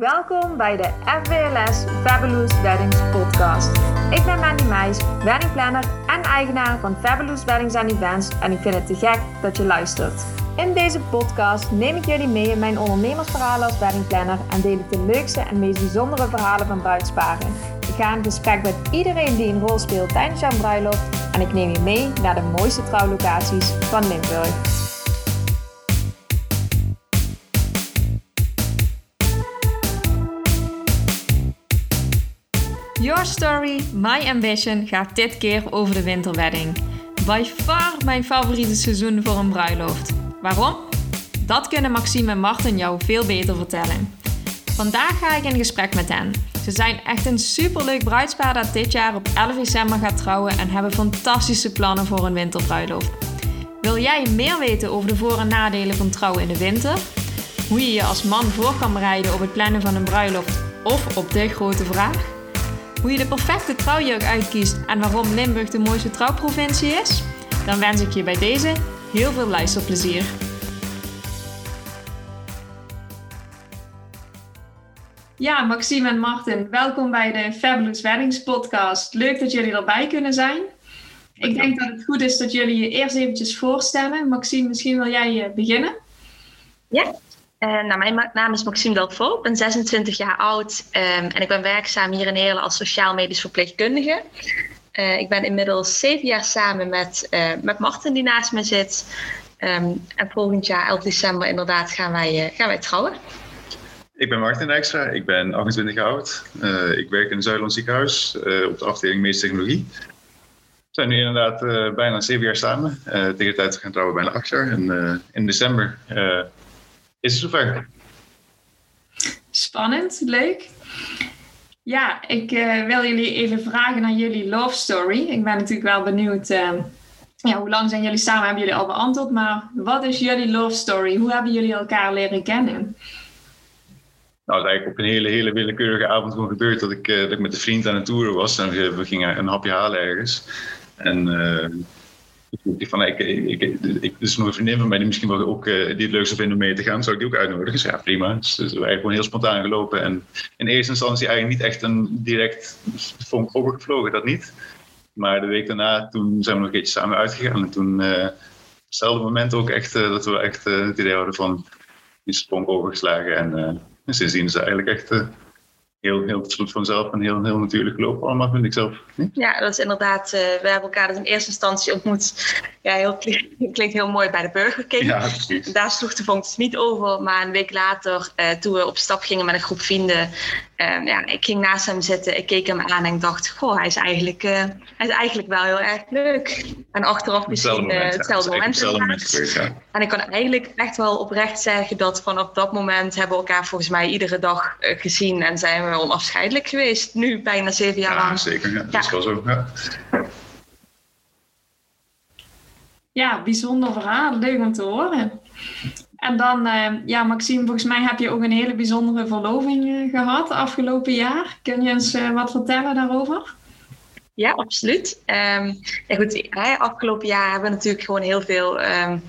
Welkom bij de FWLS Fabulous Weddings podcast. Ik ben Mandy Meijs, weddingplanner en eigenaar van Fabulous Weddings and Events en ik vind het te gek dat je luistert. In deze podcast neem ik jullie mee in mijn ondernemersverhalen als weddingplanner en deel ik de leukste en meest bijzondere verhalen van bruidsparen. Ik ga in gesprek met iedereen die een rol speelt tijdens jouw bruiloft en ik neem je mee naar de mooiste trouwlocaties van Limburg. Your Story, My Ambition gaat dit keer over de winterwedding. By far mijn favoriete seizoen voor een bruiloft. Waarom? Dat kunnen Maxime en Martin jou veel beter vertellen. Vandaag ga ik in gesprek met hen. Ze zijn echt een superleuk bruidspaar dat dit jaar op 11 december gaat trouwen en hebben fantastische plannen voor een winterbruiloft. Wil jij meer weten over de voor- en nadelen van trouwen in de winter? Hoe je je als man voor kan bereiden op het plannen van een bruiloft of op de grote vraag? Hoe je de perfecte trouwjurk uitkiest en waarom Limburg de mooiste trouwprovincie is? Dan wens ik je bij deze heel veel luisterplezier. Ja, Maxime en Martin, welkom bij de Fabulous Weddings podcast. Leuk dat jullie erbij kunnen zijn. Ik denk dat het goed is dat jullie je eerst eventjes voorstellen. Maxime, misschien wil jij eh, beginnen? Ja, uh, nou, mijn naam is Maxime Delvaux, ik ben 26 jaar oud um, en ik ben werkzaam hier in Heerlen als sociaal-medisch verpleegkundige. Uh, ik ben inmiddels zeven jaar samen met, uh, met Martin die naast me zit. Um, en volgend jaar, 11 december, inderdaad gaan wij, gaan wij trouwen. Ik ben Martin Dijkstra, ik ben 28 jaar oud. ik werk in het Zuidland ziekenhuis op de afdeling medische technologie. We zijn nu inderdaad bijna zeven jaar samen. tegen de tijd gaan trouwen bijna acht jaar. En in december is het zover. Spannend, leuk. Ja, ik uh, wil jullie even vragen naar jullie love story. Ik ben natuurlijk wel benieuwd, uh, ja, hoe lang zijn jullie samen, hebben jullie al beantwoord, maar wat is jullie love story? Hoe hebben jullie elkaar leren kennen? Nou, het is eigenlijk op een hele, hele willekeurige avond gewoon gebeurd dat ik, uh, dat ik met een vriend aan het toeren was en we, we gingen een hapje halen ergens. En ik van, ik, ik, ik, dus nog een vriendin van mij die misschien wel ook uh, die het leuk vinden om mee te gaan, zou ik die ook uitnodigen. Dus ja, prima. Dus, dus gewoon heel spontaan gelopen. En in eerste instantie eigenlijk niet echt een direct vonk overgevlogen, dat niet. Maar de week daarna, toen zijn we nog een keertje samen uitgegaan. En toen, uh, hetzelfde moment ook echt, uh, dat we echt het idee hadden van die sprong overgeslagen. En sindsdien is het eigenlijk echt heel, heel vloed vanzelf en heel, heel natuurlijk lopen allemaal, vind ik zelf. Ja, dat is inderdaad, uh, we hebben elkaar dus in eerste instantie ontmoet. Ja, heel, klinkt heel mooi bij de Burger King. Ja, precies. Daar sloeg de vonk dus niet over, maar een week later, uh, toen we op stap gingen met een groep vrienden, uh, ja, ik ging naast hem zitten, ik keek hem aan en ik dacht, goh, hij is eigenlijk, hij is eigenlijk wel heel erg leuk. En achteraf misschien hetzelfde moment. Ja, moment gebeurd, ja. En ik kan eigenlijk echt wel oprecht zeggen dat vanaf dat moment hebben we elkaar volgens mij iedere dag gezien en zijn we onafscheidelijk geweest. Nu bijna zeven jaar ja, lang. Zeker, ja. dat is wel zo. Ja. ja, bijzonder verhaal. Leuk om te horen. En dan, uh, ja, Maxime, volgens mij heb je ook een hele bijzondere verloving uh, gehad afgelopen jaar. Kun je eens uh, wat vertellen daarover? Ja, absoluut. Um, ja, goed, hè, afgelopen jaar hebben we natuurlijk gewoon heel veel, um,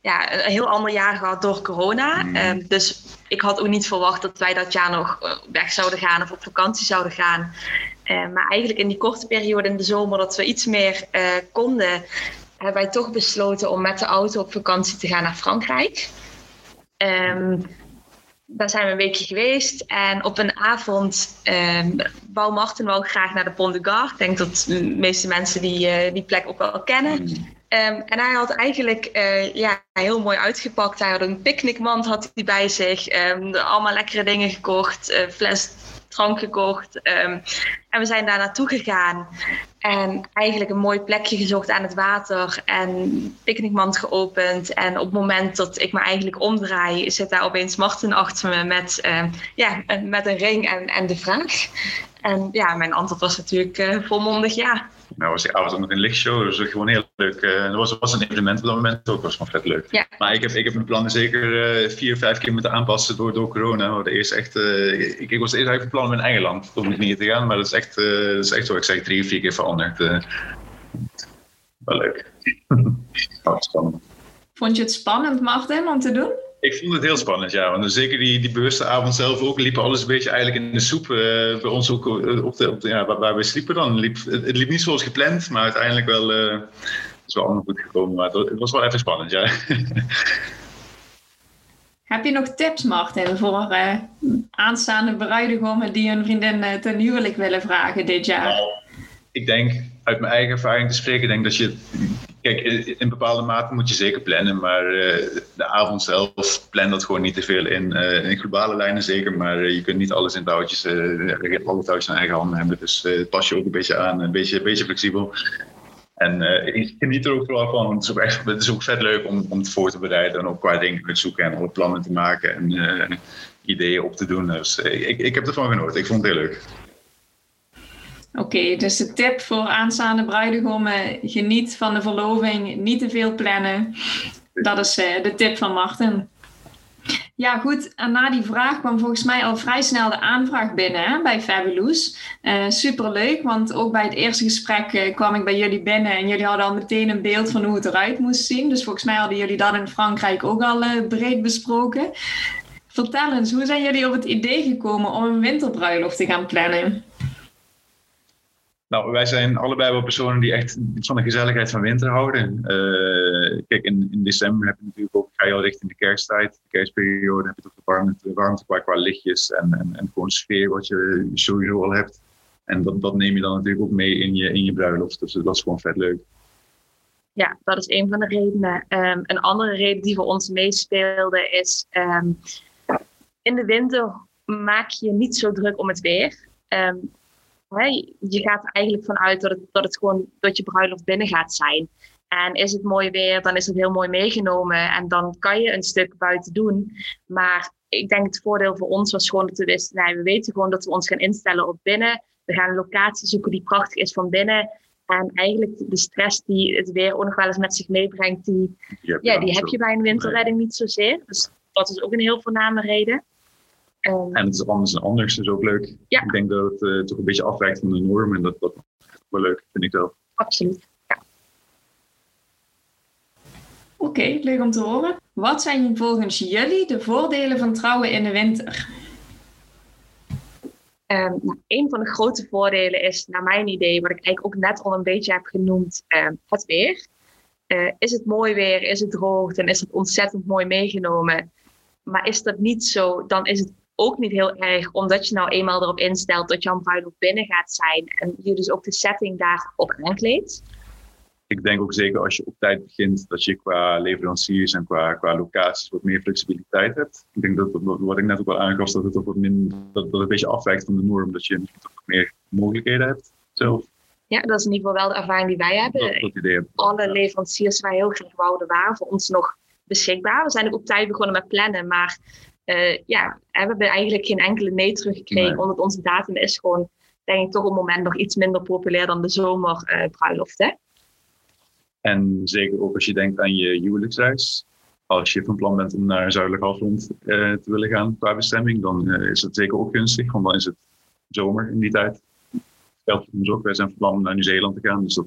ja, een heel ander jaar gehad door corona. Mm. Um, dus ik had ook niet verwacht dat wij dat jaar nog weg zouden gaan of op vakantie zouden gaan. maar eigenlijk in die korte periode in de zomer dat we iets meer konden, hebben wij toch besloten om met de auto op vakantie te gaan naar Frankrijk. Um, daar zijn we een weekje geweest. En op een avond um, wou Martin wel graag naar de Pont de Gard. Ik denk dat de meeste mensen die, uh, die plek ook wel kennen. Um, en hij had eigenlijk uh, ja, heel mooi uitgepakt. Hij had een picknickmand had hij bij zich. Um, allemaal lekkere dingen gekocht. Uh, fles drank gekocht. Um, en we zijn daar naartoe gegaan. En eigenlijk een mooi plekje gezocht aan het water. En picknickmand geopend. En op het moment dat ik me eigenlijk omdraai, zit daar opeens Martin achter me met, ja, met een ring en, en de vraag. En ja, mijn antwoord was natuurlijk uh, volmondig ja. Nou was die avond ook nog een lichtshow, dus gewoon heel leuk. Uh, dat was, was een evenement op dat moment ook, was gewoon vet leuk. Ja. Maar ik heb, ik heb mijn plannen zeker uh, vier, vijf keer moeten aanpassen door, door corona. We eerst echt, uh, ik, ik was eerst eigenlijk van plan om in eigen land om niet te gaan, maar dat is echt, dat is echt zo, ik zeg drie, vier keer veranderd. wel leuk. oh, spannend. Vond je het spannend, Martin, om te doen? Ik vond het heel spannend, ja. Want zeker die, die bewuste avond zelf ook liep alles een beetje eigenlijk in de soep. Uh, bij ons ook op de, op de, ja, waar, waar we sliepen dan. Liep, het, liep niet zoals gepland, maar uiteindelijk wel, uh, is wel allemaal goed gekomen. Maar het, was wel even spannend, ja. Heb je nog tips, Martin, voor uh, aanstaande bruidegommen die hun vriendin ten huwelijk willen vragen dit jaar? Nou, ik denk, uit mijn eigen ervaring te spreken, denk dat je Kijk, in bepaalde mate moet je zeker plannen, maar uh, de avond zelf plan dat gewoon niet te veel in. Uh, in globale lijnen zeker, maar uh, je kunt niet alles in touwtjes, alle touwtjes in eigen handen hebben. Dus pas je ook een beetje aan, een beetje, een beetje flexibel. En ik geniet er ook vooral van, het is ook, echt, het is ook vet leuk om, om het voor te bereiden en ook qua dingen te zoeken en alle plannen te maken en ideeën op te doen. Dus ik, ik heb ervan genoten, ik vond het heel leuk. Oké, dus de tip voor aanstaande bruidegommen: geniet van de verloving, niet te veel plannen. Dat is uh, de tip van Martin. Ja, goed. En na die vraag kwam volgens mij al vrij snel de aanvraag binnen hè, bij Fabulous. Uh, superleuk, want ook bij het eerste gesprek uh, kwam ik bij jullie binnen en jullie hadden al meteen een beeld van hoe het eruit moest zien. Dus volgens mij hadden jullie dat in Frankrijk ook al breed besproken. Vertel eens, hoe zijn jullie op het idee gekomen om een winterbruiloft te gaan plannen? Nou, wij zijn allebei wel personen die echt van de gezelligheid van winter houden. Uh, kijk, in, in, december heb je natuurlijk ook, ga je al richting de kersttijd, de kerstperiode, heb je toch de warmte, warmte qua, qua lichtjes en, en, en gewoon sfeer wat je sowieso al hebt. En dat, dat neem je dan natuurlijk ook mee in je, in je bruiloft. Dus dat is gewoon vet leuk. Ja, dat is een van de redenen. Um, een andere reden die voor ons meespeelde is, um, in de winter maak je niet zo druk om het weer. Um, je gaat er eigenlijk vanuit dat het, dat het gewoon dat je bruiloft binnen gaat zijn. En is het mooi weer, dan is het heel mooi meegenomen. En dan kan je een stuk buiten doen. Maar ik denk het voordeel voor ons was gewoon dat we wisten, nee, we weten gewoon dat we ons gaan instellen op binnen. We gaan een locatie zoeken die prachtig is van binnen. En eigenlijk de stress die het weer ook nog wel eens met zich meebrengt, die, ja, die heb je bij een winterredding niet zozeer. Dus dat is ook een heel voorname reden. Um, en het is anders en anders, is ook leuk. Ja. Ik denk dat het uh, toch een beetje afwijkt van de norm en dat dat wel leuk vind ik wel. Absoluut. Ja. Oké, okay, leuk om te horen. Wat zijn volgens jullie de voordelen van trouwen in de winter? Um, nou, een van de grote voordelen is, naar mijn idee, wat ik eigenlijk ook net al een beetje heb genoemd, um, het weer. Uh, is het mooi weer, is het droog, dan is het ontzettend mooi meegenomen. Maar is dat niet zo, dan is het ook niet heel erg, omdat je nou eenmaal erop instelt dat je aan bruiloft binnen gaat zijn en je dus ook de setting daarop aankleedt. Ik denk ook zeker als je op tijd begint, dat je qua leveranciers en qua, qua locaties wat meer flexibiliteit hebt. Ik denk dat, wat ik net ook al aangaf, dat het ook wat minder, dat, dat een beetje afwijkt van de norm, dat je toch meer mogelijkheden hebt zelf. Ja, dat is in ieder geval wel de ervaring die wij hebben. Dat, dat idee Alle leveranciers waar heel graag wouden waren voor ons nog beschikbaar. We zijn ook op tijd begonnen met plannen, maar uh, ja, we hebben eigenlijk geen enkele nee teruggekregen. Omdat onze datum is gewoon, denk ik, toch op het moment nog iets minder populair dan de zomerbruiloft. Uh, en zeker ook als je denkt aan je huwelijksreis. Als je van plan bent om naar zuidelijk halfrond uh, te willen gaan qua bestemming, dan is het zeker ook gunstig, want dan is het zomer in die tijd. Geldt voor ons ook. Wij zijn van plan om naar Nieuw-Zeeland te gaan, dus dat,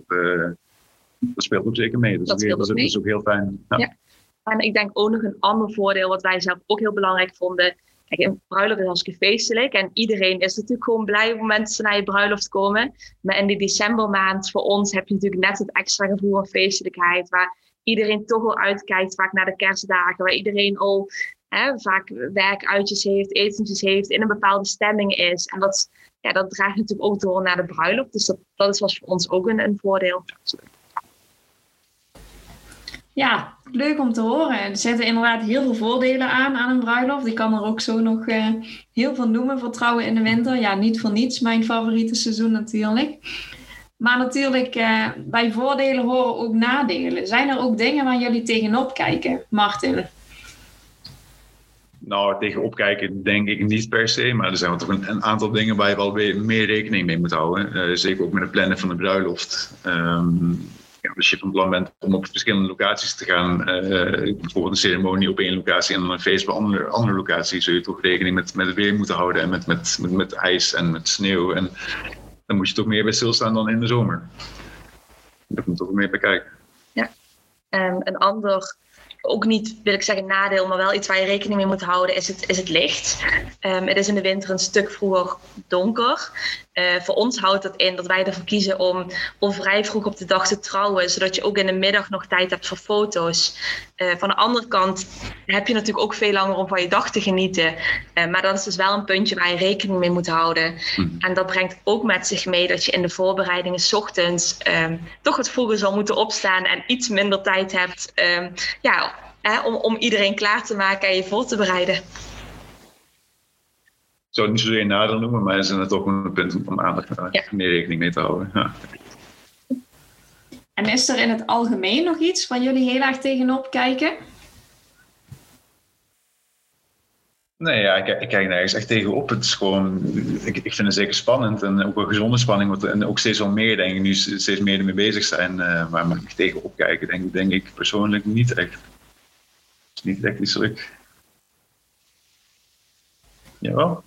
dat speelt ook zeker mee. Dus dat, dat, dat is ook heel fijn. ja. En ik denk ook nog een ander voordeel, wat wij zelf ook heel belangrijk vonden. Kijk, een bruiloft is hartstikke feestelijk. En iedereen is natuurlijk gewoon blij op mensen naar je bruiloft komen. Maar in die decembermaand voor ons heb je natuurlijk net het extra gevoel van feestelijkheid. Waar iedereen toch wel uitkijkt, vaak naar de kerstdagen. Waar iedereen al hè, vaak werkuitjes heeft, etentjes heeft, in een bepaalde stemming is. En dat, ja, dat draagt natuurlijk ook door naar de bruiloft. Dus dat, dat is was voor ons ook een, een voordeel. Ja, leuk om te horen. Er zitten inderdaad heel veel voordelen aan aan een bruiloft. Ik kan er ook zo nog uh, heel veel noemen voor trouwen in de winter. Ja, niet voor niets mijn favoriete seizoen natuurlijk. Maar natuurlijk, uh, bij voordelen horen ook nadelen. Zijn er ook dingen waar jullie tegenop kijken, Martin? Nou, tegenop kijken denk ik niet per se. Maar er zijn toch een, aantal dingen waar je wel meer rekening mee moet houden. Uh, zeker ook met het plannen van de bruiloft. Um, ja, als je van plan bent om op verschillende locaties te gaan, bijvoorbeeld een ceremonie op één locatie en dan een feest op een andere, andere locatie, zul je toch rekening met, met het weer moeten houden en met, met, met, ijs en met sneeuw. En dan moet je toch meer bij stilstaan dan in de zomer. Daar moet toch meer bij kijken. Ja, en een ander ook niet, wil ik zeggen, nadeel, maar wel iets waar je rekening mee moet houden, is het, is het licht. Um, het is in de winter een stuk vroeger donker. Uh, voor ons houdt dat in dat wij ervoor kiezen om, om vrij vroeg op de dag te trouwen, zodat je ook in de middag nog tijd hebt voor foto's. Uh, van de andere kant heb je natuurlijk ook veel langer om van je dag te genieten. Uh, maar dat is dus wel een puntje waar je rekening mee moet houden. Mm. En dat brengt ook met zich mee dat je in de voorbereidingen s ochtends um, toch wat vroeger zal moeten opstaan en iets minder tijd hebt um, ja, hè, om, om iedereen klaar te maken en je voor te bereiden. Ik zou het niet zozeer een nadeel noemen, maar het is toch een punt om aandacht ja. meer rekening mee te houden. Ja. En is er in het algemeen nog iets waar jullie heel erg tegenop kijken? Nee, ja, ik, ik kijk nergens echt tegenop. Het is gewoon, ik, ik vind het zeker spannend en ook een gezonde spanning. En ook steeds wel meer, denk ik, nu steeds meer ermee bezig zijn. Uh, maar mag ik tegenop kijken, denk, denk ik persoonlijk niet echt. Het is niet echt iets druk. Jawel.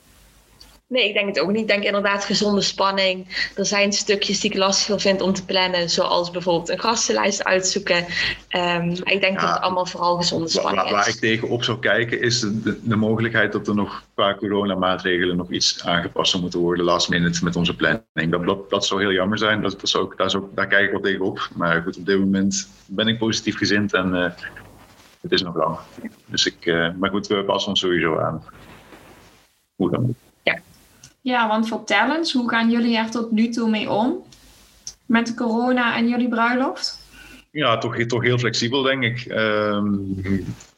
Nee, ik denk het ook niet. Ik denk inderdaad gezonde spanning. Er zijn stukjes die ik lastiger vind om te plannen, zoals bijvoorbeeld een gastenlijst uitzoeken. Um, ik denk dat het allemaal vooral gezonde spanning waar, is. Waar ik tegenop zou kijken is de, de, mogelijkheid dat er nog qua coronamaatregelen nog iets aangepast moeten worden last minute met onze planning. Dat, dat, dat zou heel jammer zijn. Dat, dat zou, daar, zou, daar kijk ik wel tegenop. Maar goed, op dit moment ben ik positief gezind en uh, het is nog lang. Dus ik, uh, maar goed, we passen ons sowieso aan. Hoe dan ook. Ja, want vertel eens, hoe gaan jullie er tot nu toe mee om? Met de corona en jullie bruiloft? Ja, toch, toch heel flexibel, denk ik. Um,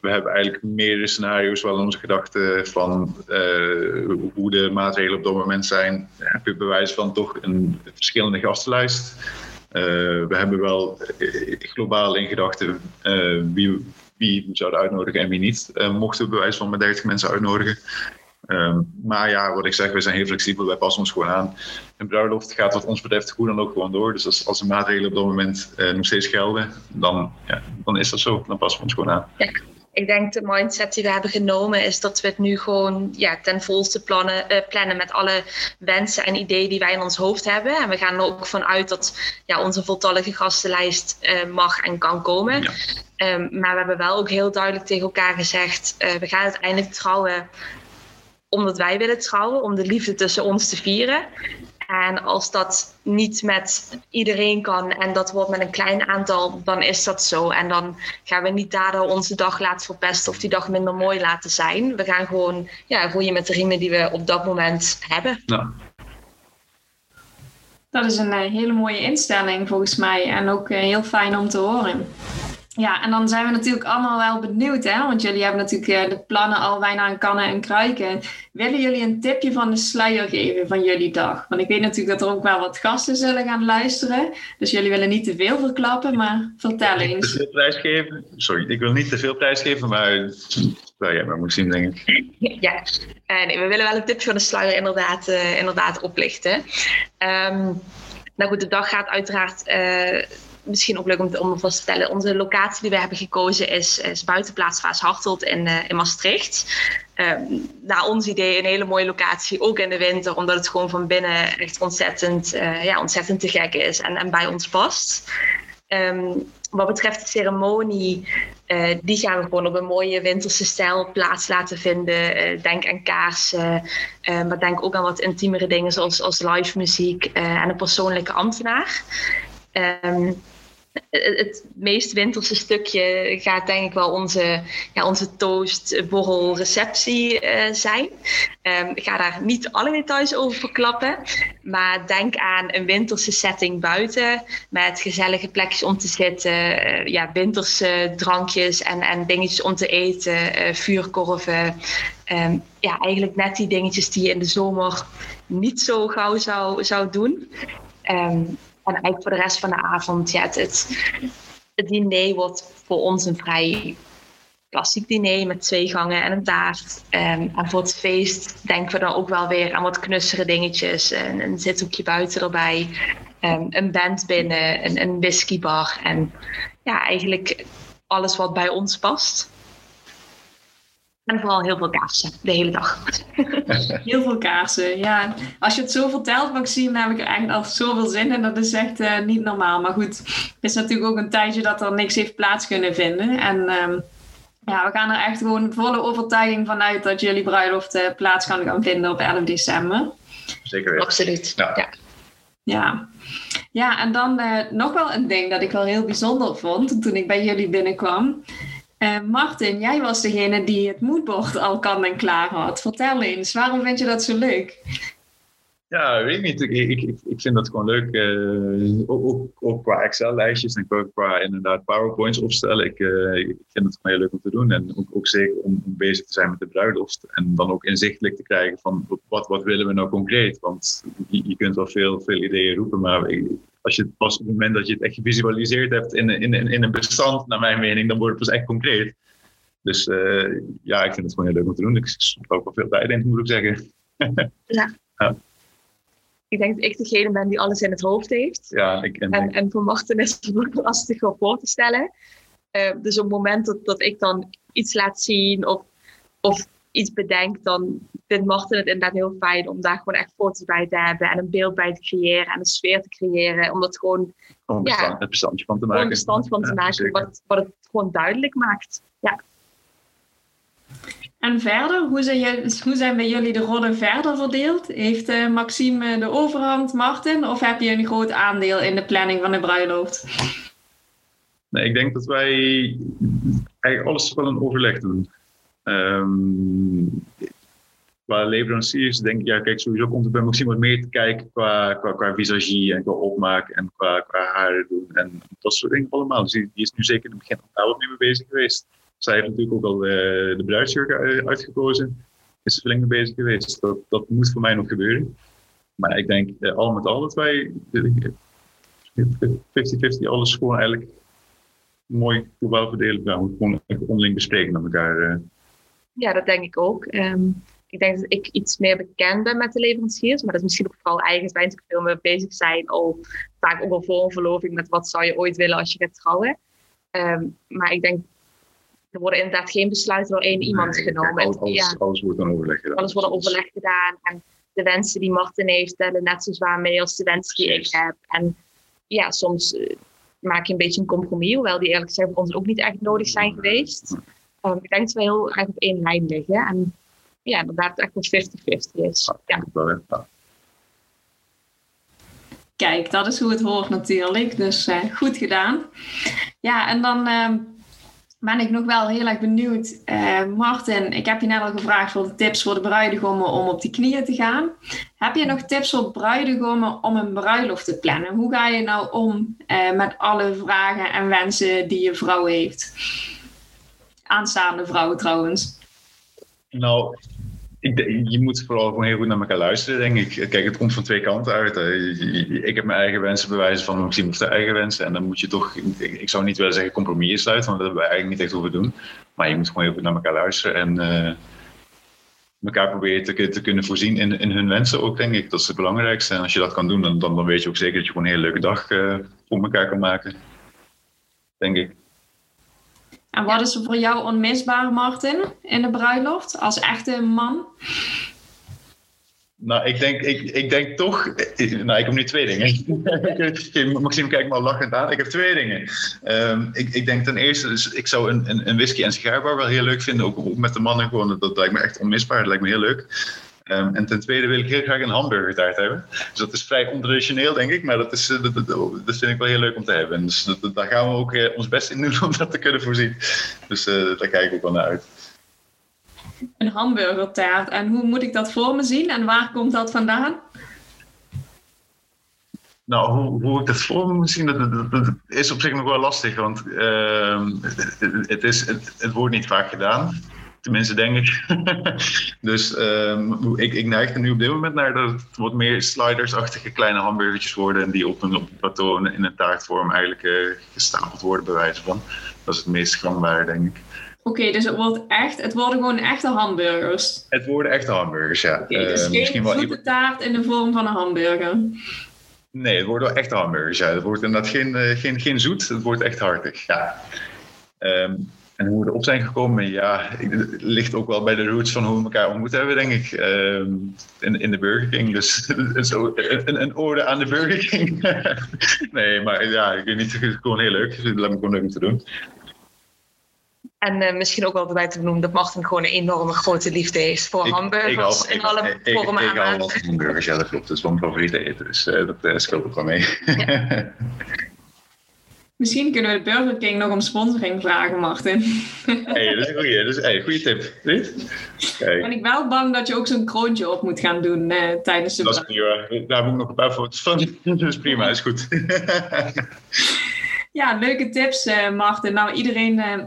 we hebben eigenlijk meerdere scenario's wel in onze gedachten van uh, hoe de maatregelen op dat moment zijn. Heb je bewijs van toch een verschillende gastenlijst. Uh, we hebben wel uh, globaal in gedachten wie, wie we zouden uitnodigen en wie niet. mochten we bewijs van met 30 mensen uitnodigen. Um, maar ja, wat ik zeg, we zijn heel flexibel, wij passen ons gewoon aan. Een bruiloft gaat wat ons betreft hoe dan ook gewoon door. Dus als, als de maatregelen op dat moment uh, nog steeds gelden, dan, ja, dan is dat zo. Dan passen we ons gewoon aan. Ja, ik denk de mindset die we hebben genomen is dat we het nu gewoon ja, ten volste plannen, uh, plannen met alle wensen en ideeën die wij in ons hoofd hebben. En we gaan er ook vanuit dat ja, onze voltallige gastenlijst uh, mag en kan komen. Ja. Um, maar we hebben wel ook heel duidelijk tegen elkaar gezegd, we gaan uiteindelijk trouwen omdat wij willen trouwen, om de liefde tussen ons te vieren. En als dat niet met iedereen kan en dat wordt met een klein aantal, dan is dat zo. En dan gaan we niet daardoor onze dag laten verpesten of die dag minder mooi laten zijn. We gaan gewoon ja, roeien met de riemen die we op dat moment hebben. Ja. Dat is een eh, hele mooie instelling volgens mij en ook eh, heel fijn om te horen. Ja, en dan zijn we natuurlijk allemaal wel benieuwd, hè? want jullie hebben natuurlijk eh, de plannen al bijna aan kannen en kruiken. Willen jullie een tipje van de sluier geven van jullie dag? Want ik weet natuurlijk dat er ook wel wat gasten zullen gaan luisteren, dus jullie willen niet te veel verklappen, maar vertel eens. Te veel prijs geven? Sorry, ik wil niet te veel prijs geven, maar nou ja, maar zien denk ik. Ja, uh, nee, we willen wel een tipje van de sluier inderdaad, uh, inderdaad oplichten. Um, nou goed, de dag gaat uiteraard misschien ook leuk om, om vast te stellen. Onze locatie die we hebben gekozen is, is buitenplaats Vaas Hartelt in, uh, in Maastricht. Um, naar ons idee een hele mooie locatie, ook in de winter, omdat het gewoon van binnen echt ontzettend, uh, ja, ontzettend te gek is en, en bij ons past. Um, wat betreft de ceremonie, uh, die gaan we gewoon op een mooie winterse stijl plaats laten vinden. Denk aan kaarsen, maar denk ook aan wat intiemere dingen zoals, als live muziek en een persoonlijke ambtenaar. Um, het meest winterse stukje gaat denk ik wel onze, ja, onze toast, borrel, receptie uh, zijn. Um, ik ga daar niet alle details over verklappen. Maar denk aan een winterse setting buiten. Met gezellige plekjes om te zitten. Uh, ja, winterse drankjes en, en dingetjes om te eten. Uh, vuurkorven. Um, ja, eigenlijk net die dingetjes die je in de zomer niet zo gauw zou, zou doen. Um, en eigenlijk voor de rest van de avond, ja, het, het, diner wordt voor ons een vrij klassiek diner met twee gangen en een taart. Um, en voor het feest denken we dan ook wel weer aan wat knussere dingetjes. Een, een zithoekje buiten erbij, um, een band binnen, een, een whiskybar. En ja, eigenlijk alles wat bij ons past. En vooral heel veel kaarsen, de hele dag. heel veel kaarsen, ja. Als je het zo vertelt, Maxime, dan heb ik er eigenlijk al zoveel zin in. Dat is echt uh, niet normaal. Maar goed, het is natuurlijk ook een tijdje dat er niks heeft plaats kunnen vinden. En um, Ja, we gaan er echt gewoon volle overtuiging vanuit dat jullie bruiloft uh, plaats kan gaan vinden op 11 december. Zeker weten. Absoluut. Ja. ja. Ja, ja en dan uh, nog wel een ding dat ik wel heel bijzonder vond toen ik bij jullie binnenkwam. Uh, Martin, jij was degene die het moodboard al kan en klaar had. Vertel eens, waarom vind je dat zo leuk? Ja, weet ik niet. Ik, ik, ik vind dat gewoon leuk. Uh, ook, ook, qua Excel-lijstjes en qua, qua, inderdaad PowerPoints opstellen. Ik, uh, ik vind het gewoon heel leuk om te doen. En ook, ook zeker om, om, bezig te zijn met de bruiloft. En dan ook inzichtelijk te krijgen van wat, wat willen we nou concreet. Want je, je kunt wel veel, veel ideeën roepen, maar als je pas op het moment dat je het echt gevisualiseerd hebt in, in, in, in een bestand, naar mijn mening, dan wordt het pas echt concreet. Dus uh, ja, ik vind het gewoon heel leuk om te doen. Ik stop ook wel veel tijd in, moet ik zeggen. ja. ja ik denk dat ik degene ben die alles in het hoofd heeft. Ja, ik, en, en, en voor Martin is het ook lastig om voor te stellen. Uh, dus op het moment dat, dat ik dan iets laat zien of, of iets bedenk, dan vindt Martin het inderdaad heel fijn om daar gewoon echt foto's bij te hebben en een beeld bij te creëren en een sfeer te creëren. Om dat gewoon om ja, het bestandje van te maken. Om bestand van te ja, maken, wat het, wat het gewoon duidelijk maakt. Ja. En verder, hoe zijn, hoe zijn bij jullie de rollen verder verdeeld? Heeft uh, Maxime de overhand, Martin? Of heb je een groot aandeel in de planning van de bruiloft? Nee, ik denk dat wij eigenlijk alles wel een overleg doen. Qua leveranciers denk ik, ja, kijk, sowieso komt er bij Maxime wat meer te kijken qua, qua, visagie en qua opmaak en qua, qua haren doen en dat soort dingen allemaal. Dus die, is nu zeker in het begin daar wat mee bezig geweest. Zij heeft natuurlijk ook al de, de bruidsjurk uitgekozen. Is er flink mee bezig geweest. Dat, dat moet voor mij nog gebeuren. Maar ik denk eh, al met al dat wij 50-50 alles gewoon eigenlijk mooi globaal verdelen. Moeten gewoon onderling bespreken met elkaar. Ja, dat denk ik ook. Um, ik denk dat ik iets meer bekend ben met de leveranciers. Maar dat is misschien ook vooral eigen. Wij natuurlijk veel meer bezig zijn. Al vaak ook al voor een verloving met wat zou je ooit willen als je gaat trouwen. Um, maar ik denk er worden inderdaad geen besluiten door één iemand genomen. Kijk, alles, ja. alles, wordt dan overleg gedaan. Alles wordt overleg gedaan. En de wensen die Martin heeft tellen net zo zwaar mee als de wensen die ik heb. En ja, soms uh, maak je een beetje een compromis, hoewel die eerlijk gezegd voor ons ook niet echt nodig zijn geweest. Um, ik denk dat we heel erg op één lijn liggen. En ja, inderdaad het echt wel 50-50 is. Ja. ja. Kijk, dat is hoe het hoort natuurlijk. Dus uh, goed gedaan. Ja, en dan... Uh, ben ik nog wel heel erg benieuwd. Uh, Martin, ik heb je net al gevraagd voor de tips voor de bruidegommen om op die knieën te gaan. Heb je nog tips voor bruidegommen om een bruiloft te plannen? Hoe ga je nou om uh, met alle vragen en wensen die je vrouw heeft? Aanstaande vrouwen trouwens. Nou, ik, je moet vooral gewoon heel goed naar elkaar luisteren, denk ik. Kijk, het komt van twee kanten uit. Ik heb mijn eigen wensen bewijzen van Maxime heeft de eigen wensen. En dan moet je toch, ik zou niet willen zeggen compromis sluiten, want dat hebben we eigenlijk niet echt hoeven doen. Maar je moet gewoon heel goed naar elkaar luisteren en uh, elkaar proberen te, kunnen voorzien in, in hun wensen ook, denk ik. Dat is het belangrijkste. En als je dat kan doen, dan, dan, dan weet je ook zeker dat je gewoon een hele leuke dag uh, voor elkaar kan maken. Denk ik. En wat is er voor jou onmisbaar, Martin, in de bruiloft als echte man? Nou, ik denk, ik, ik denk toch. Nou, ik heb nu twee dingen. Maxime kijkt me al lachend aan. Ik heb twee dingen. Um, ik, ik denk ten eerste, dus ik zou een, een, een whisky en sigaarbar wel heel leuk vinden. Ook, ook met de mannen gewoon. Dat, dat lijkt me echt onmisbaar. Dat lijkt me heel leuk. Um, en ten tweede wil ik heel graag een hamburgertaart hebben. Dus dat is vrij ontraditioneel, denk ik. Maar dat, is, dat, dat, dat, vind ik wel heel leuk om te hebben. Dus dat, daar gaan we ook uh, ons best in doen om dat te kunnen voorzien. Dus uh, daar kijk ik ook wel naar uit. Een hamburgertaart. En hoe moet ik dat voor me zien? En waar komt dat vandaan? Nou, hoe, hoe ik dat voor me moet zien, dat, dat, dat, is op zich nog wel lastig. Want uh, het, het, is, het, het wordt niet vaak gedaan. Tenminste, denk ik. dus um, ik, ik neig er nu op dit moment naar dat het wat meer sliders-achtige kleine hamburgertjes worden. En die op een, op een plateau in een taartvorm eigenlijk uh, gestapeld worden, bij wijze van. Dat is het meest gangbare, denk ik. Oké, okay, dus het, wordt echt, het worden gewoon echte hamburgers? Het worden echte hamburgers, ja. Okay, dus uh, geen zoete taart in de vorm van een hamburger? Nee, het worden wel echte hamburgers, ja. Het wordt inderdaad geen, uh, geen, geen zoet, het wordt echt hartig, ja. Um, en hoe we erop zijn gekomen, ja, het ligt ook wel bij de roots van hoe we elkaar ontmoet hebben, denk ik. Uh, in, in de Burger King. Dus zo, een, een ode aan de Burger King. nee, maar ja, ik weet niet, het is gewoon heel leuk. Het lijkt me gewoon leuk om te doen. En uh, misschien ook wel erbij te noemen dat Martin gewoon een enorme grote liefde heeft voor Ik- hamburgers ik in alle ik- ik- vormen Ik en hou van hamburgers, ja dat klopt. Dat is mijn favoriete eten, dus eh, dat uh, scheelt ook wel mee. Misschien kunnen we de Burger King nog om sponsoring vragen, Martin. hey, dat is een goeie, dat is goede tip. Kijk. Ben ik wel bang dat je ook zo'n kroontje op moet gaan doen eh, tijdens de Dat is prima. Daar heb ik nog een paar foto's van. Dat is prima, is goed. Ja, leuke tips, eh, Martin. Nou, iedereen eh,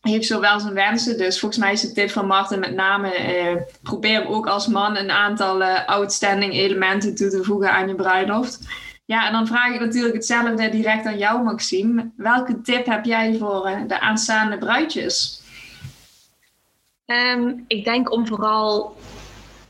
heeft zo wel zijn wensen. Dus volgens mij is de tip van Martin met name... eh, probeer ook als man een aantal eh, outstanding elementen toe te voegen aan je bruiloft. Ja, en dan vraag ik natuurlijk hetzelfde direct aan jou, Maxime. Welke tip heb jij voor eh, de aanstaande bruidjes? Ehm, ik denk om vooral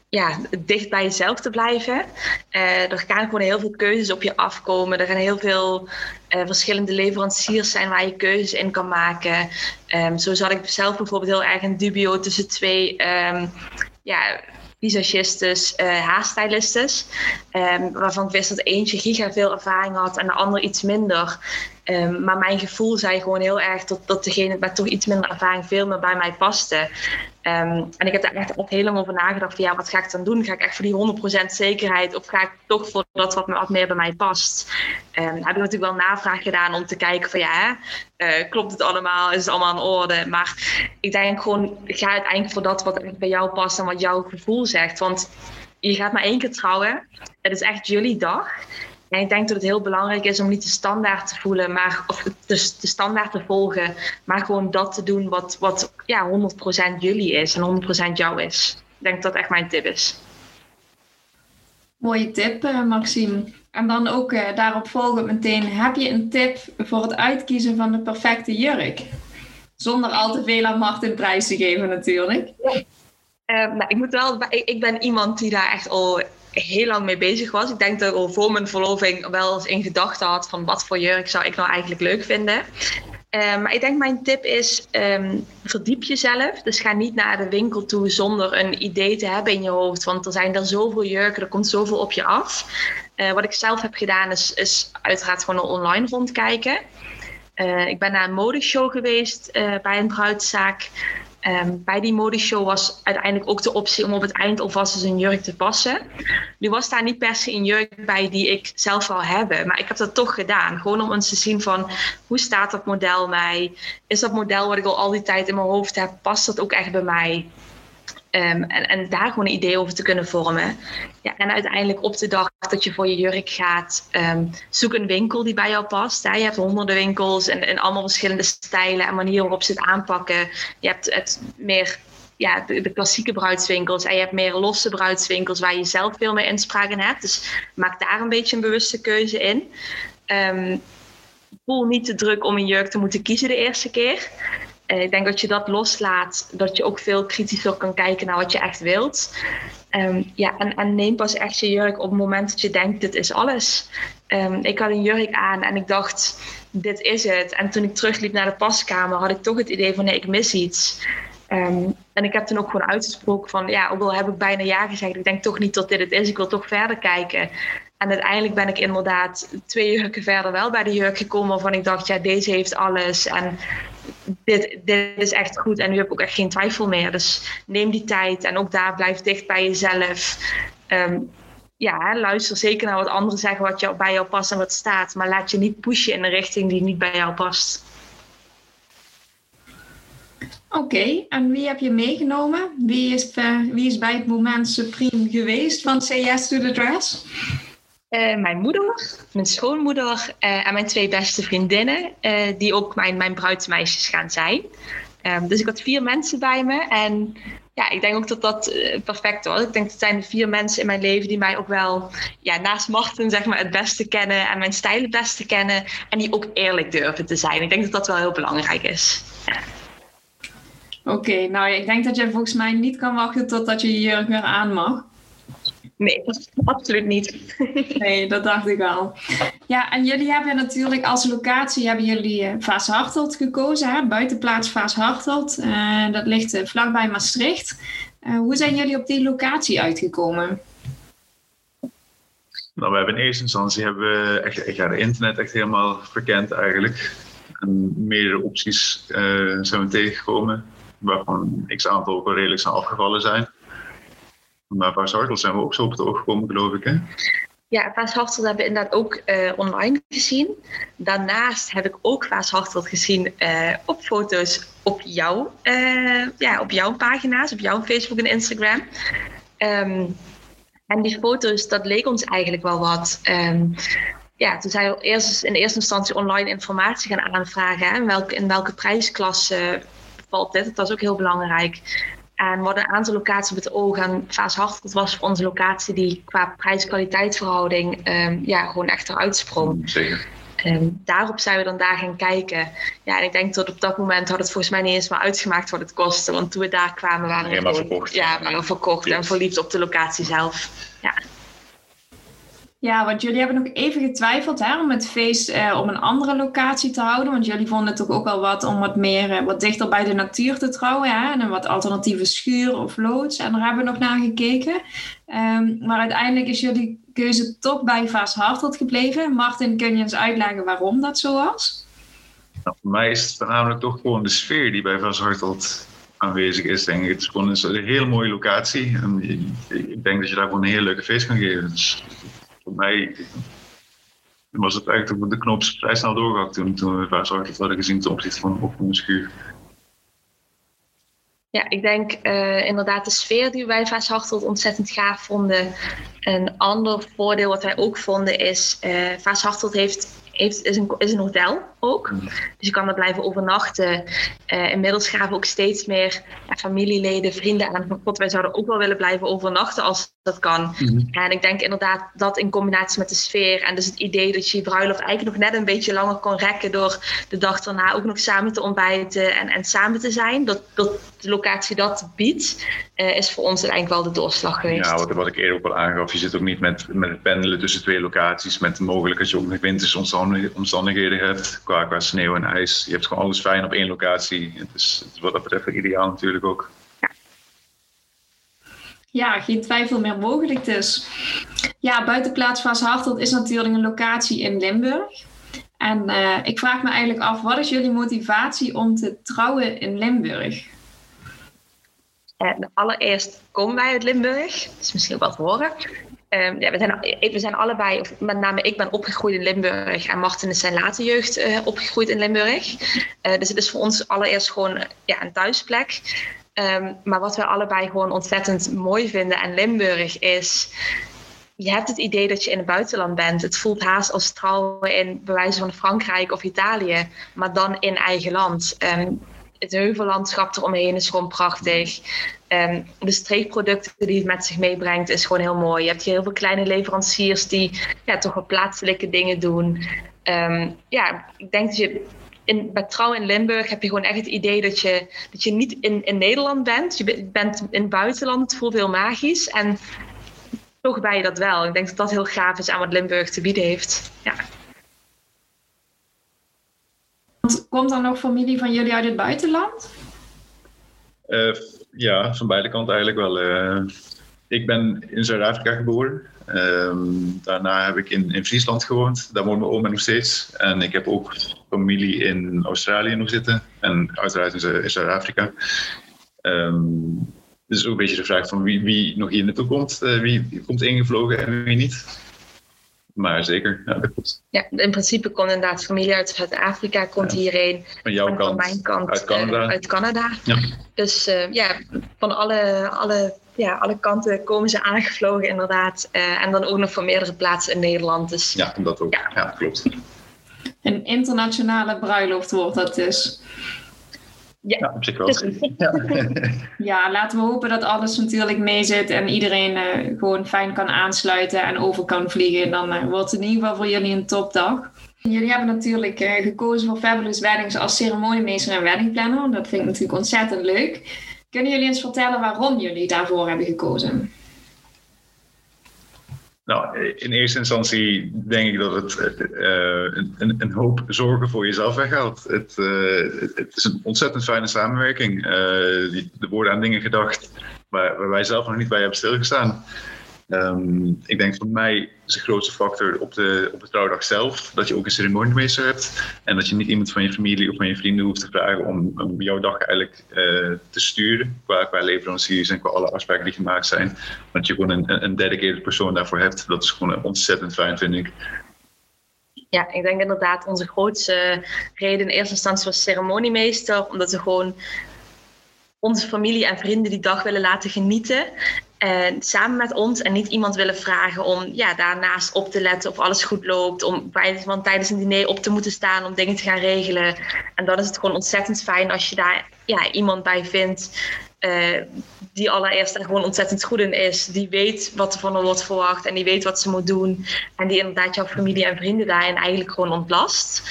ja, dicht bij jezelf te blijven. Eh, er gaan gewoon heel veel keuzes op je afkomen. Er gaan heel veel eh, verschillende leveranciers zijn waar je keuzes in kan maken. Ehm, zo zat ik zelf bijvoorbeeld heel erg in dubio tussen twee ehm, ja, visagistes, eh haarstylistes. ehm, waarvan ik wist dat eentje giga veel ervaring had en de ander iets minder. Ehm, maar mijn gevoel zei gewoon heel erg dat, dat degene met toch iets minder ervaring veel meer bij mij paste. Ehm, en ik heb daar echt, heel lang over nagedacht van ja, wat ga ik dan doen? Ga ik echt voor die 100% zekerheid of ga ik toch voor dat wat, wat meer bij mij past? Daar heb ik natuurlijk wel navraag gedaan om te kijken van ja, eh, klopt het allemaal? Is het allemaal in orde? Maar ik denk gewoon, ga uiteindelijk voor dat wat bij jou past en wat jouw gevoel zegt. Want je gaat maar één keer trouwen. Het is echt jullie dag. En ik denk dat het heel belangrijk is om niet de standaard te voelen, maar, of dus de standaard te volgen, maar gewoon dat te doen wat, wat ja, 100% jullie is en 100% jou is. Ik denk dat dat echt mijn tip is. Mooie tip, eh, Maxime. En dan ook eh, daarop volgend meteen, heb je een tip voor het uitkiezen van de perfecte jurk? Zonder al te veel aan Martin prijs te geven natuurlijk. Eh, nou, ik moet wel, ik, ik ben iemand die daar echt al heel lang mee bezig was. Ik denk dat ik al voor mijn verloving wel eens in gedachten had van wat voor jurk zou ik nou eigenlijk leuk vinden. Eh, maar ik denk mijn tip is ehm, verdiep jezelf. Dus ga niet naar de winkel toe zonder een idee te hebben in je hoofd. Want er zijn er zoveel jurken, er komt zoveel op je af. Eh, wat ik zelf heb gedaan is, is uiteraard gewoon online rondkijken. Eh, ik ben naar een modeshow geweest eh, bij een bruidszaak. Ehm, bij die modeshow was uiteindelijk ook de optie om op het eind alvast eens een jurk te passen. Nu was daar niet per se een jurk bij die ik zelf wil hebben, maar ik heb dat toch gedaan. Gewoon om eens te zien van hoe staat dat model mij? Is dat model wat ik al al die tijd in mijn hoofd heb, past dat ook echt bij mij? Ehm, en, en daar gewoon een idee over te kunnen vormen. Ja, en uiteindelijk op de dag dat je voor je jurk gaat, ehm, zoek een winkel die bij jou past. Hè. Je hebt honderden winkels en, en allemaal verschillende stijlen en manieren waarop ze het aanpakken. Je hebt het meer ja, de, klassieke bruidswinkels en je hebt meer losse bruidswinkels waar je zelf veel meer inspraak in hebt. Dus maak daar een beetje een bewuste keuze in. Ehm, voel niet te druk om een jurk te moeten kiezen de eerste keer. Eh, ik denk dat je dat loslaat, dat je ook veel kritischer kan kijken naar wat je echt wilt. Ehm, ja, en, en neem pas echt je jurk op het moment dat je denkt, dit is alles. Ehm, ik had een jurk aan en ik dacht, dit is het. En toen ik terugliep naar de paskamer, had ik toch het idee van, nee, ik mis iets. Ehm, en ik heb toen ook gewoon uitgesproken van, ja, ook al heb ik bijna ja gezegd, ik denk toch niet dat dit het is, ik wil toch verder kijken. En uiteindelijk ben ik inderdaad twee jurken verder wel bij de jurk gekomen waarvan ik dacht, ja, deze heeft alles en dit, dit is echt goed. En nu heb ik ook echt geen twijfel meer. Dus neem die tijd en ook daar blijf dicht bij jezelf. Ehm, ja, luister zeker naar wat anderen zeggen wat jou, bij jou past en wat staat. Maar laat je niet pushen in een richting die niet bij jou past. Oké, en wie heb je meegenomen? Wie is, eh, wie is bij het moment supreme geweest van Say Yes to the Dress? Eh, mijn moeder, mijn schoonmoeder eh, en mijn twee beste vriendinnen, eh, die ook mijn, mijn bruidsmeisjes gaan zijn. Ehm, dus ik had vier mensen bij me en ja, ik denk ook dat dat perfect was. Ik denk dat zijn de vier mensen in mijn leven die mij ook wel, ja, naast Martin zeg maar, het beste kennen en mijn stijl het beste kennen en die ook eerlijk durven te zijn. Ik denk dat dat wel heel belangrijk is. Oké, nou ik denk dat jij volgens mij niet kan wachten totdat je je jurk weer aan mag. Nee, absoluut niet. Nee, dat dacht ik al. Ja, en jullie hebben natuurlijk als locatie hebben jullie eh, Vaashartelt gekozen, hè? buitenplaats Vaashartelt. Eh dat ligt eh, vlakbij Maastricht. Eh, hoe zijn jullie op die locatie uitgekomen? Nou, we hebben in eerste instantie hebben we echt, echt ja, de internet echt helemaal verkend eigenlijk. En meerdere opties uh, zijn we tegengekomen, waarvan x aantal ook wel redelijk zijn afgevallen zijn. Maar bij Zartel zijn we ook zo op het oog gekomen, geloof ik. Hè? Ja, Vaas Hartelt hebben we inderdaad ook uh, online gezien. Daarnaast heb ik ook Vaas Hartelt gezien uh, op foto's op, jou, uh, ja, op jouw pagina's, op jouw Facebook en Instagram. Um, en die foto's, dat leek ons eigenlijk wel wat. Um, ja, toen zijn we eerst in eerste instantie online informatie gaan aanvragen. Hè, in, welke, in welke prijsklasse valt dit? Dat was ook heel belangrijk. En we hadden een aantal locaties op het oog. En Vaas Hartelt was voor onze locatie die qua prijs-kwaliteit verhouding um, ja, gewoon echt eruit sprong. Zeker. Um, daarop zijn we dan daar gaan kijken. Ja, en ik denk dat op dat moment had het volgens mij niet eens maar uitgemaakt wat het kostte. Want toen we daar kwamen waren we gewoon, verkocht. Ja, waren we verkocht en verliefd op de locatie zelf. Ja. Ja, want jullie hebben nog even getwijfeld hè, om het feest op een andere locatie te houden. Want jullie vonden het toch ook wel wat om wat meer, uh, wat dichter bij de natuur te trouwen. Hè, en wat alternatieve schuur of loods. En daar hebben we nog naar gekeken. Um, maar uiteindelijk is jullie keuze toch bij Vaas Hartelt gebleven. Martin, kun je eens uitleggen waarom dat zo was? Nou, voor mij is het voornamelijk toch gewoon de sfeer die bij Vaas Hartelt aanwezig is, denk ik. Het is gewoon een, een hele mooie locatie. En ik denk dat je daar gewoon een heel leuke feest kan geven. Dus voor mij was het eigenlijk de knop vrij snel doorgehakt toen, toen we Vaas Hartelt hadden gezien ten opzichte van op een schuur. Ja, ik denk uh, inderdaad de sfeer die wij Vaas Hartelt ontzettend gaaf vonden. Een ander voordeel wat wij ook vonden is, uh, Vaas Hartelt heeft, heeft, is, een, is een hotel ook. Dus je kan er blijven overnachten. Uh, inmiddels gaven ook steeds meer ja, familieleden, vrienden aan van God, wij zouden ook wel willen blijven overnachten als dat kan. Mm-hmm. En ik denk inderdaad dat in combinatie met de sfeer en dus het idee dat je je bruiloft eigenlijk nog net een beetje langer kon rekken door de dag daarna ook nog samen te ontbijten en, en samen te zijn, dat, dat de locatie dat biedt, uh, is voor ons eigenlijk wel de doorslag geweest. Ja, wat, wat ik eerder ook al aangaf, je zit ook niet met, met het pendelen tussen twee locaties, met mogelijk dat je ook nog wintersomstandigheden hebt qua, qua sneeuw en ijs. Je hebt gewoon alles fijn op één locatie. Het is, het is wat dat betreft ideaal natuurlijk ook. Ja, geen twijfel meer mogelijk dus. Ja, buitenplaats Vaas Hartelt is natuurlijk een locatie in Limburg. En uh, ik vraag me eigenlijk af, wat is jullie motivatie om te trouwen in Limburg? Uh, allereerst komen wij uit Limburg, dat is misschien wat horen. Um, ja, we, zijn, we zijn allebei, of met name ik ben opgegroeid in Limburg en Martin is zijn late jeugd opgegroeid in Limburg. Dus het is voor ons allereerst gewoon ja, een thuisplek. Um, maar wat we allebei gewoon ontzettend mooi vinden aan Limburg is je hebt het idee dat je in het buitenland bent. Het voelt haast als trouwen in bewijzen van Frankrijk of Italië, maar dan in eigen land. Um, het heuvellandschap eromheen is gewoon prachtig. Um, de streekproducten die het met zich meebrengt is gewoon heel mooi. Je hebt hier heel veel kleine leveranciers die ja, toch wel plaatselijke dingen doen. Ja, ik denk dat je in, bij Trouw in Limburg heb je gewoon echt het idee dat je, dat je niet in, in Nederland bent. Je bent in het buitenland. Het voelt heel magisch. En toch ben je dat wel. Ik denk dat dat heel gaaf is aan wat Limburg te bieden heeft. Ja. Komt er nog familie van jullie uit het buitenland? Uh, ja, van beide kanten eigenlijk wel. Uh, ik ben in Zuid-Afrika geboren. Um, daarna heb ik in, in Friesland gewoond. Daar woont mijn oma nog steeds. En ik heb ook familie in Australië nog zitten. En uiteraard in Zuid-Afrika. Um, dus ook een beetje de vraag van wie, wie nog hier naartoe komt. Uh, wie komt ingevlogen en wie niet. Maar zeker, ja, dat klopt. Ja, in principe komt inderdaad familie uit Zuid-Afrika, komt ja. hierheen. Van jouw kant, van mijn kant uit Canada. Uh, uit Canada. Ja. Dus uh, ja, van alle, alle, ja, alle kanten komen ze aangevlogen inderdaad. Uh, en dan ook nog van meerdere plaatsen in Nederland. Dus, ja, dat ook. Ja, ja klopt. Een internationale bruiloft wordt dat dus. Ja, ja, op zich wel. Ja. ja. laten we hopen dat alles natuurlijk meezit en iedereen uh, gewoon fijn kan aansluiten en over kan vliegen. Dan uh, wordt het in ieder geval voor jullie een topdag. Jullie hebben natuurlijk uh, gekozen voor Fabulous Weddings als ceremoniemeester en weddingplanner. Dat vind ik natuurlijk ontzettend leuk. Kunnen jullie eens vertellen waarom jullie daarvoor hebben gekozen? Nou, in eerste instantie denk ik dat het uh, een, een, hoop zorgen voor jezelf weghaalt. Het, uh, het is een ontzettend fijne samenwerking. Die, er worden aan dingen gedacht waar, waar, wij zelf nog niet bij hebben stilgestaan. Ehm, ik denk voor mij is de grootste factor op de, op de trouwdag zelf dat je ook een ceremoniemeester hebt. En dat je niet iemand van je familie of van je vrienden hoeft te vragen om, om jouw dag eigenlijk eh, te sturen. Qua, qua leveranciers en qua alle afspraken die gemaakt zijn. Dat je gewoon een, een dedicated persoon daarvoor hebt. Dat is gewoon ontzettend fijn, vind ik. Ja, ik denk inderdaad onze grootste reden in eerste instantie was ceremoniemeester. Omdat we gewoon onze familie en vrienden die dag willen laten genieten. En samen met ons en niet iemand willen vragen om ja, daarnaast op te letten of alles goed loopt. Om want tijdens een diner op te moeten staan om dingen te gaan regelen. En dan is het gewoon ontzettend fijn als je daar ja, iemand bij vindt. Uh, die allereerst er gewoon ontzettend goed in is. Die weet wat er van haar wordt verwacht en die weet wat ze moet doen. En die inderdaad jouw familie en vrienden daarin eigenlijk gewoon ontlast.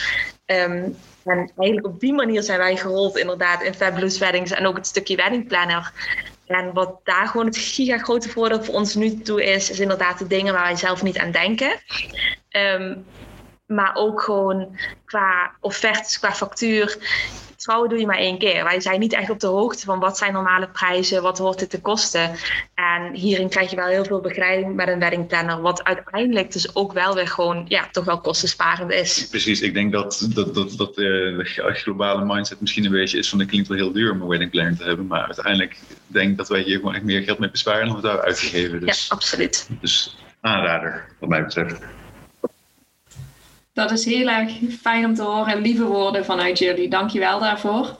Um, en eigenlijk op die manier zijn wij gerold inderdaad in Fabulous Weddings en ook het stukje wedding planner. En wat daar gewoon het giga grote voordeel voor ons nu toe is, is inderdaad de dingen waar wij zelf niet aan denken. Um, maar ook gewoon qua offertes, qua factuur trouwen doe je maar één keer. Wij zijn niet echt op de hoogte van wat zijn normale prijzen, wat hoort het te kosten. En hierin krijg je wel heel veel begeleiding met een weddingplanner, wat uiteindelijk dus ook wel weer gewoon, ja, toch wel kostensparend is. Precies, ik denk dat, dat, dat, dat uh, de globale mindset misschien een beetje is van het klinkt wel heel duur om een weddingplanner te hebben, maar uiteindelijk denk ik dat wij hier gewoon echt meer geld mee besparen dan we daar uitgeven. Dus, ja, absoluut. Dus aanrader, wat mij betreft. Dat is heel erg fijn om te horen. Lieve woorden vanuit jullie. Dank je wel daarvoor.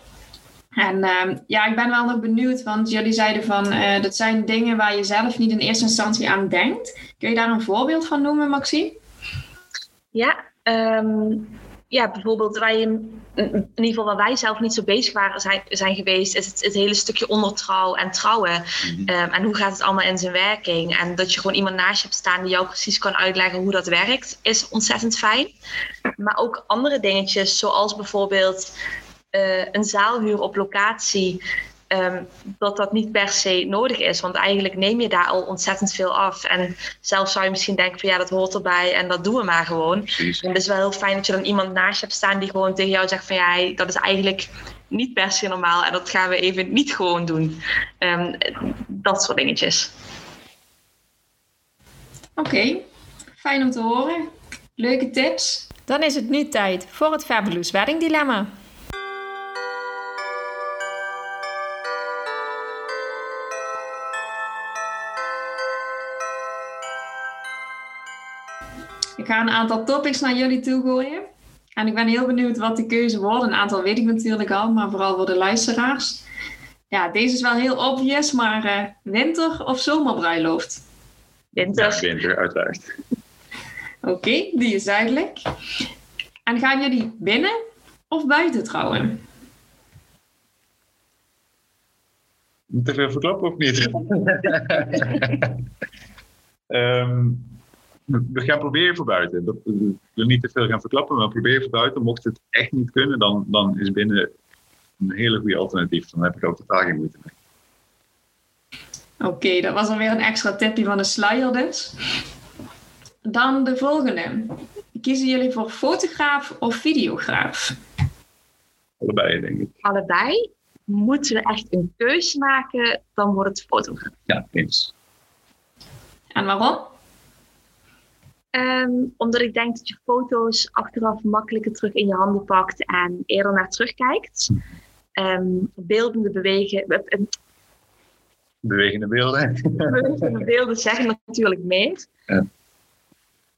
En uh, ja, ik ben wel nog benieuwd, want jullie zeiden van uh, dat zijn dingen waar je zelf niet in eerste instantie aan denkt. Kun je daar een voorbeeld van noemen, Maxime? Ja, um, ja, bijvoorbeeld wij, in ieder geval waar wij zelf niet zo bezig waren zijn, zijn geweest, is het, het hele stukje ondertrouw en trouwen. Mhm. Ehm, en hoe gaat het allemaal in zijn werking? En dat je gewoon iemand naast je hebt staan die jou precies kan uitleggen hoe dat werkt, is ontzettend fijn. Maar ook andere dingetjes, zoals bijvoorbeeld uh, een zaalhuur op locatie. Ehm, dat dat niet per se nodig is. Want eigenlijk neem je daar al ontzettend veel af. En zelf zou je misschien denken van ja, dat hoort erbij en dat doen we maar gewoon. Precies. En het is wel heel fijn dat je dan iemand naast je hebt staan die gewoon tegen jou zegt van ja, dat is eigenlijk niet per se normaal en dat gaan we even niet gewoon doen. Um, dat soort dingetjes. Oké, fijn om te horen. Leuke tips. Dan is het nu tijd voor het Fabulous Wedding Dilemma. Ik ga een aantal topics naar jullie toe gooien. En ik ben heel benieuwd wat de keuze wordt. Een aantal weet ik natuurlijk al, maar vooral voor de luisteraars. Ja, deze is wel heel obvious, maar uh, winter of zomerbruiloft? Winter. Ja, winter, uiteraard. Oké, die is duidelijk. En gaan jullie binnen of buiten trouwen? Te veel verklappen of niet? um, we gaan proberen voor buiten. Dat, we willen niet te veel gaan verklappen, maar proberen voor buiten. Mocht het echt niet kunnen, dan, dan is binnen een hele goede alternatief. Dan heb ik ook totaal geen moeite mee. Oké, dat was alweer een extra tipje van de sluier dus. Dan de volgende. Kiezen jullie voor fotograaf of videograaf? Allebei, denk ik. Allebei. Moeten we echt een keuze maken, dan wordt het fotograaf. Ja, eens. En waarom? Um, omdat ik denk dat je foto's achteraf makkelijker terug in je handen pakt en eerder naar terugkijkt. Um, beeldende bewegen. Uh, Bewegende beelden. Bewegende beelden zeggen natuurlijk meer. Ja.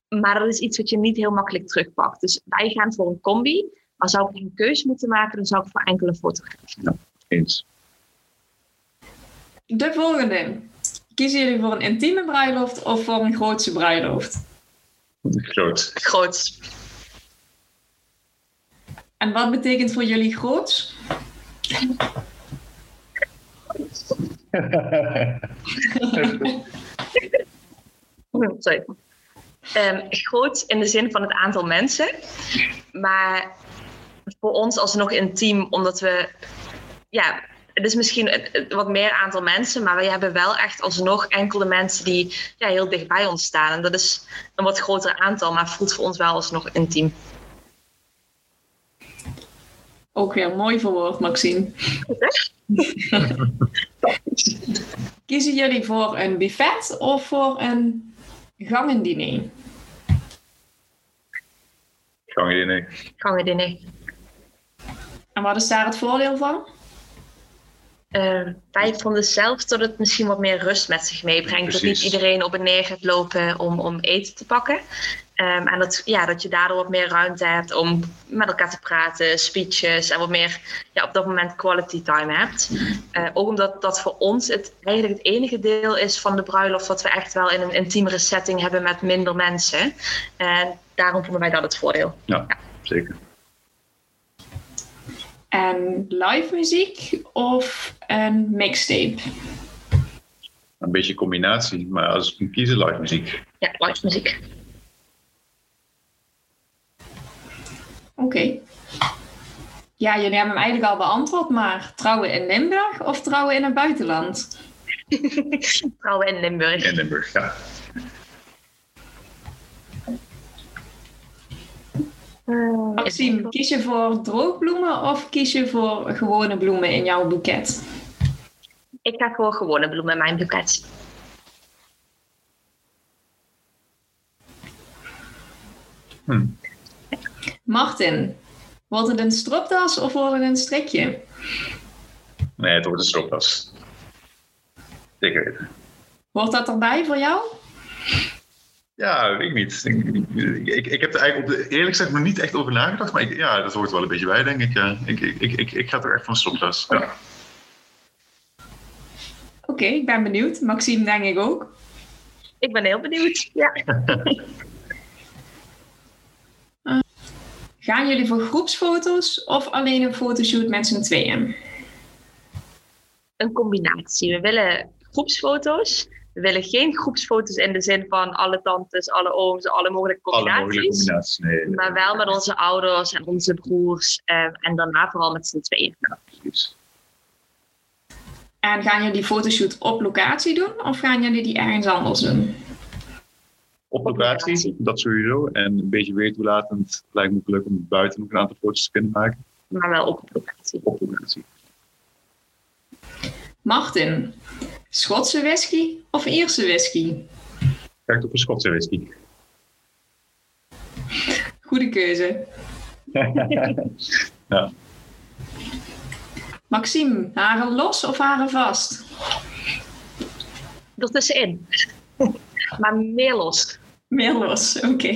Maar dat is iets wat je niet heel makkelijk terugpakt. Dus wij gaan voor een combi. Maar zou ik een keuze moeten maken, dan zou ik voor enkele fotograaf Ja, eens. De volgende. Kiezen jullie voor een intieme bruiloft of voor een grootse bruiloft? Groot. Groot. En wat betekent voor jullie groot? Sorry. Um, groot in de zin van het aantal mensen. Maar voor ons alsnog intiem, omdat we ja, het is misschien wat meer aantal mensen, maar we hebben wel echt alsnog enkele mensen die ja, heel dicht bij ons staan. En dat is een wat groter aantal, maar voelt voor ons wel alsnog intiem. Ook weer mooi verwoord, Maxime. Kiezen jullie voor een buffet of voor een gangendiner? Gangendiner. Gangendiner. En wat is daar het voordeel van? Uh, wij vonden zelf dat het misschien wat meer rust met zich meebrengt. Dat niet iedereen op en neer gaat lopen om, om eten te pakken. Um, en dat, ja, dat je daardoor wat meer ruimte hebt om met elkaar te praten, speeches en wat meer ja, op dat moment quality time hebt. Uh, ook omdat dat voor ons het, eigenlijk het enige deel is van de bruiloft wat we echt wel in een intiemere setting hebben met minder mensen. En daarom vonden wij dat het voordeel. Ja, ja. zeker. En live muziek of een mixtape? Een beetje combinatie, maar als ik moet kiezen, live muziek. Ja, live muziek. Oké. Ja, jullie hebben hem eigenlijk al beantwoord, maar trouwen in Limburg of trouwen in het buitenland? trouwen in Limburg. In Limburg, ja. Maxime, kies je voor droogbloemen of kies je voor gewone bloemen in jouw boeket? Ik ga voor gewone bloemen in mijn boeket. Hm. Martin, wordt het een stropdas of wordt het een strikje? Nee, het wordt een stropdas. Zeker weten. Wordt dat erbij voor jou? Ja, weet ik niet. Ik, ik, heb er eigenlijk op de, eerlijk gezegd nog niet echt over nagedacht. Maar ik, ja, dat hoort wel een beetje bij, denk ik. Ja. Ik, ik, ik, ik, ga er echt van stropdas. Ja. Oké, ik ben benieuwd. Maxime, denk ik ook. Ik ben heel benieuwd, ja. Gaan jullie voor groepsfoto's of alleen een fotoshoot met z'n tweeën? Een combinatie. We willen groepsfoto's. We willen geen groepsfoto's in de zin van alle tantes, alle ooms, alle mogelijke combinaties. Alle mogelijke combinaties, nee. Maar wel met onze ouders en onze broers. Eh, en daarna vooral met z'n tweeën. Ja, precies. En gaan jullie die fotoshoot op locatie doen of gaan jullie die ergens anders doen? op locatie, dat sowieso. En een beetje weer toelatend lijkt me leuk om buiten nog een aantal foto's te kunnen maken. Maar wel op locatie. Op locatie. Martin, Schotse whisky of Ierse whisky? Kijk op een Schotse whisky. Goede keuze. ja. Maxime, haren los of haren vast? Ertussenin. maar meer los. Meer los, oké.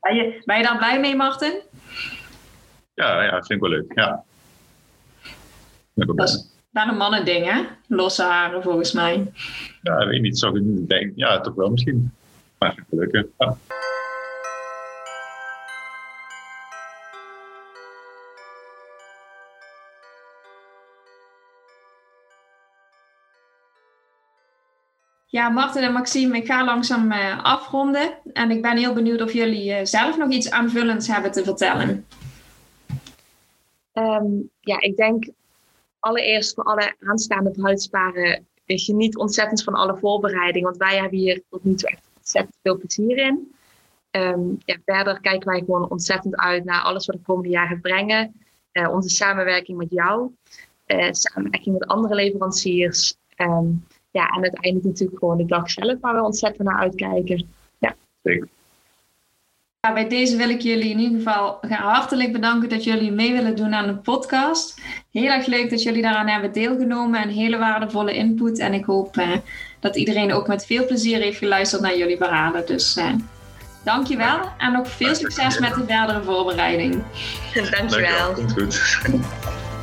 Ben, je, ben je daar blij mee, Martin? Ja, ja vind ik wel leuk. Ja. Dat is wel een mannending, hè? Losse haren, volgens mij. Ja, weet niet. Zou ik niet denken. Ja, toch wel misschien. Maar leuk, ja. Ja, Martin en Maxime, ik ga langzaam uh, afronden. En ik ben heel benieuwd of jullie uh, zelf nog iets aanvullends hebben te vertellen. Um, ja, ik denk allereerst voor alle aanstaande bruidsparen, geniet ontzettend van alle voorbereiding. Want wij hebben hier tot nu toe echt ontzettend veel plezier in. Um, ja, verder kijken wij gewoon ontzettend uit naar alles wat de komende jaren brengen. Uh, onze samenwerking met jou, samenwerking met andere leveranciers. Um, ja, en uiteindelijk natuurlijk gewoon de dag zelf waar we ontzettend naar uitkijken. Ja. Zeker. Ja, bij deze wil ik jullie in ieder geval hartelijk bedanken dat jullie mee willen doen aan de podcast. Heel erg leuk dat jullie daaraan hebben deelgenomen en hele waardevolle input. En ik hoop eh, dat iedereen ook met veel plezier heeft geluisterd naar jullie verhalen. Dus uh, dankjewel en nog veel succes met de verdere voorbereiding. Dankjewel. Komt goed.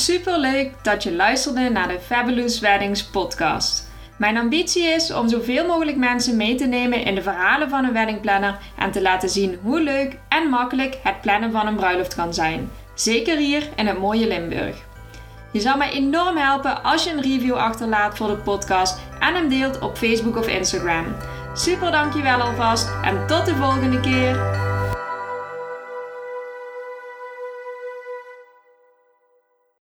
Superleuk dat je luisterde naar de Fabulous Weddings podcast. Mijn ambitie is om zoveel mogelijk mensen mee te nemen in de verhalen van een weddingplanner en te laten zien hoe leuk en makkelijk het plannen van een bruiloft kan zijn. Zeker hier in het mooie Limburg. Je zou mij enorm helpen als je een review achterlaat voor de podcast en hem deelt op Facebook of Instagram. Super dankjewel alvast en tot de volgende keer.